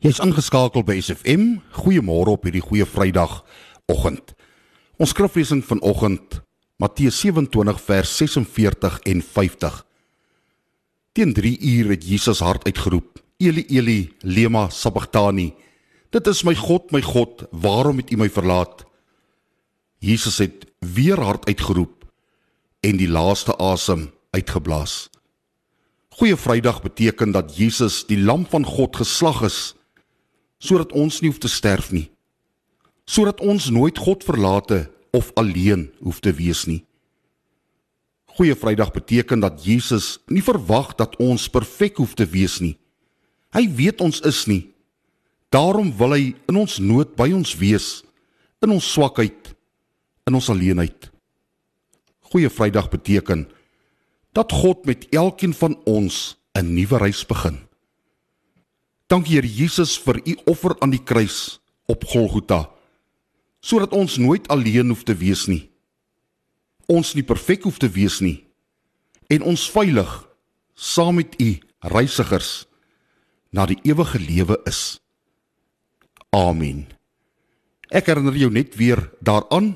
Jy's ingeskakel by SFM. Goeiemôre op hierdie goeie Vrydag oggend. Ons skriflesing vanoggend Matteus 27 vers 46 en 50. Teen 3 uur het Jesus hard uitgeroep: Eli Eli, lema sabachthani. Dit is my God, my God, waarom het U my verlaat? Jesus het weer hard uitgeroep en die laaste asem uitgeblaas. Goeie Vrydag beteken dat Jesus, die lam van God, geslag is sodat ons nie hoef te sterf nie. Sodat ons nooit God verlate of alleen hoef te wees nie. Goeie Vrydag beteken dat Jesus nie verwag dat ons perfek hoef te wees nie. Hy weet ons is nie. Daarom wil hy in ons nood by ons wees, in ons swakheid, in ons alleenheid. Goeie Vrydag beteken dat God met elkeen van ons 'n nuwe reis begin. Dankie Here Jesus vir u offer aan die kruis op Golgotha sodat ons nooit alleen hoef te wees nie. Ons nie perfek hoef te wees nie en ons veilig saam met u reisigers na die ewige lewe is. Amen. Ek herinner jou net weer daaraan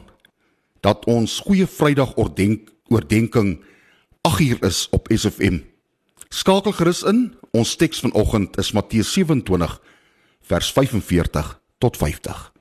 dat ons goeie Vrydag oordenk oordenking 8uur is op SFM. Skakel gerus in. Ons teks vanoggend is Matteus 27 vers 45 tot 50.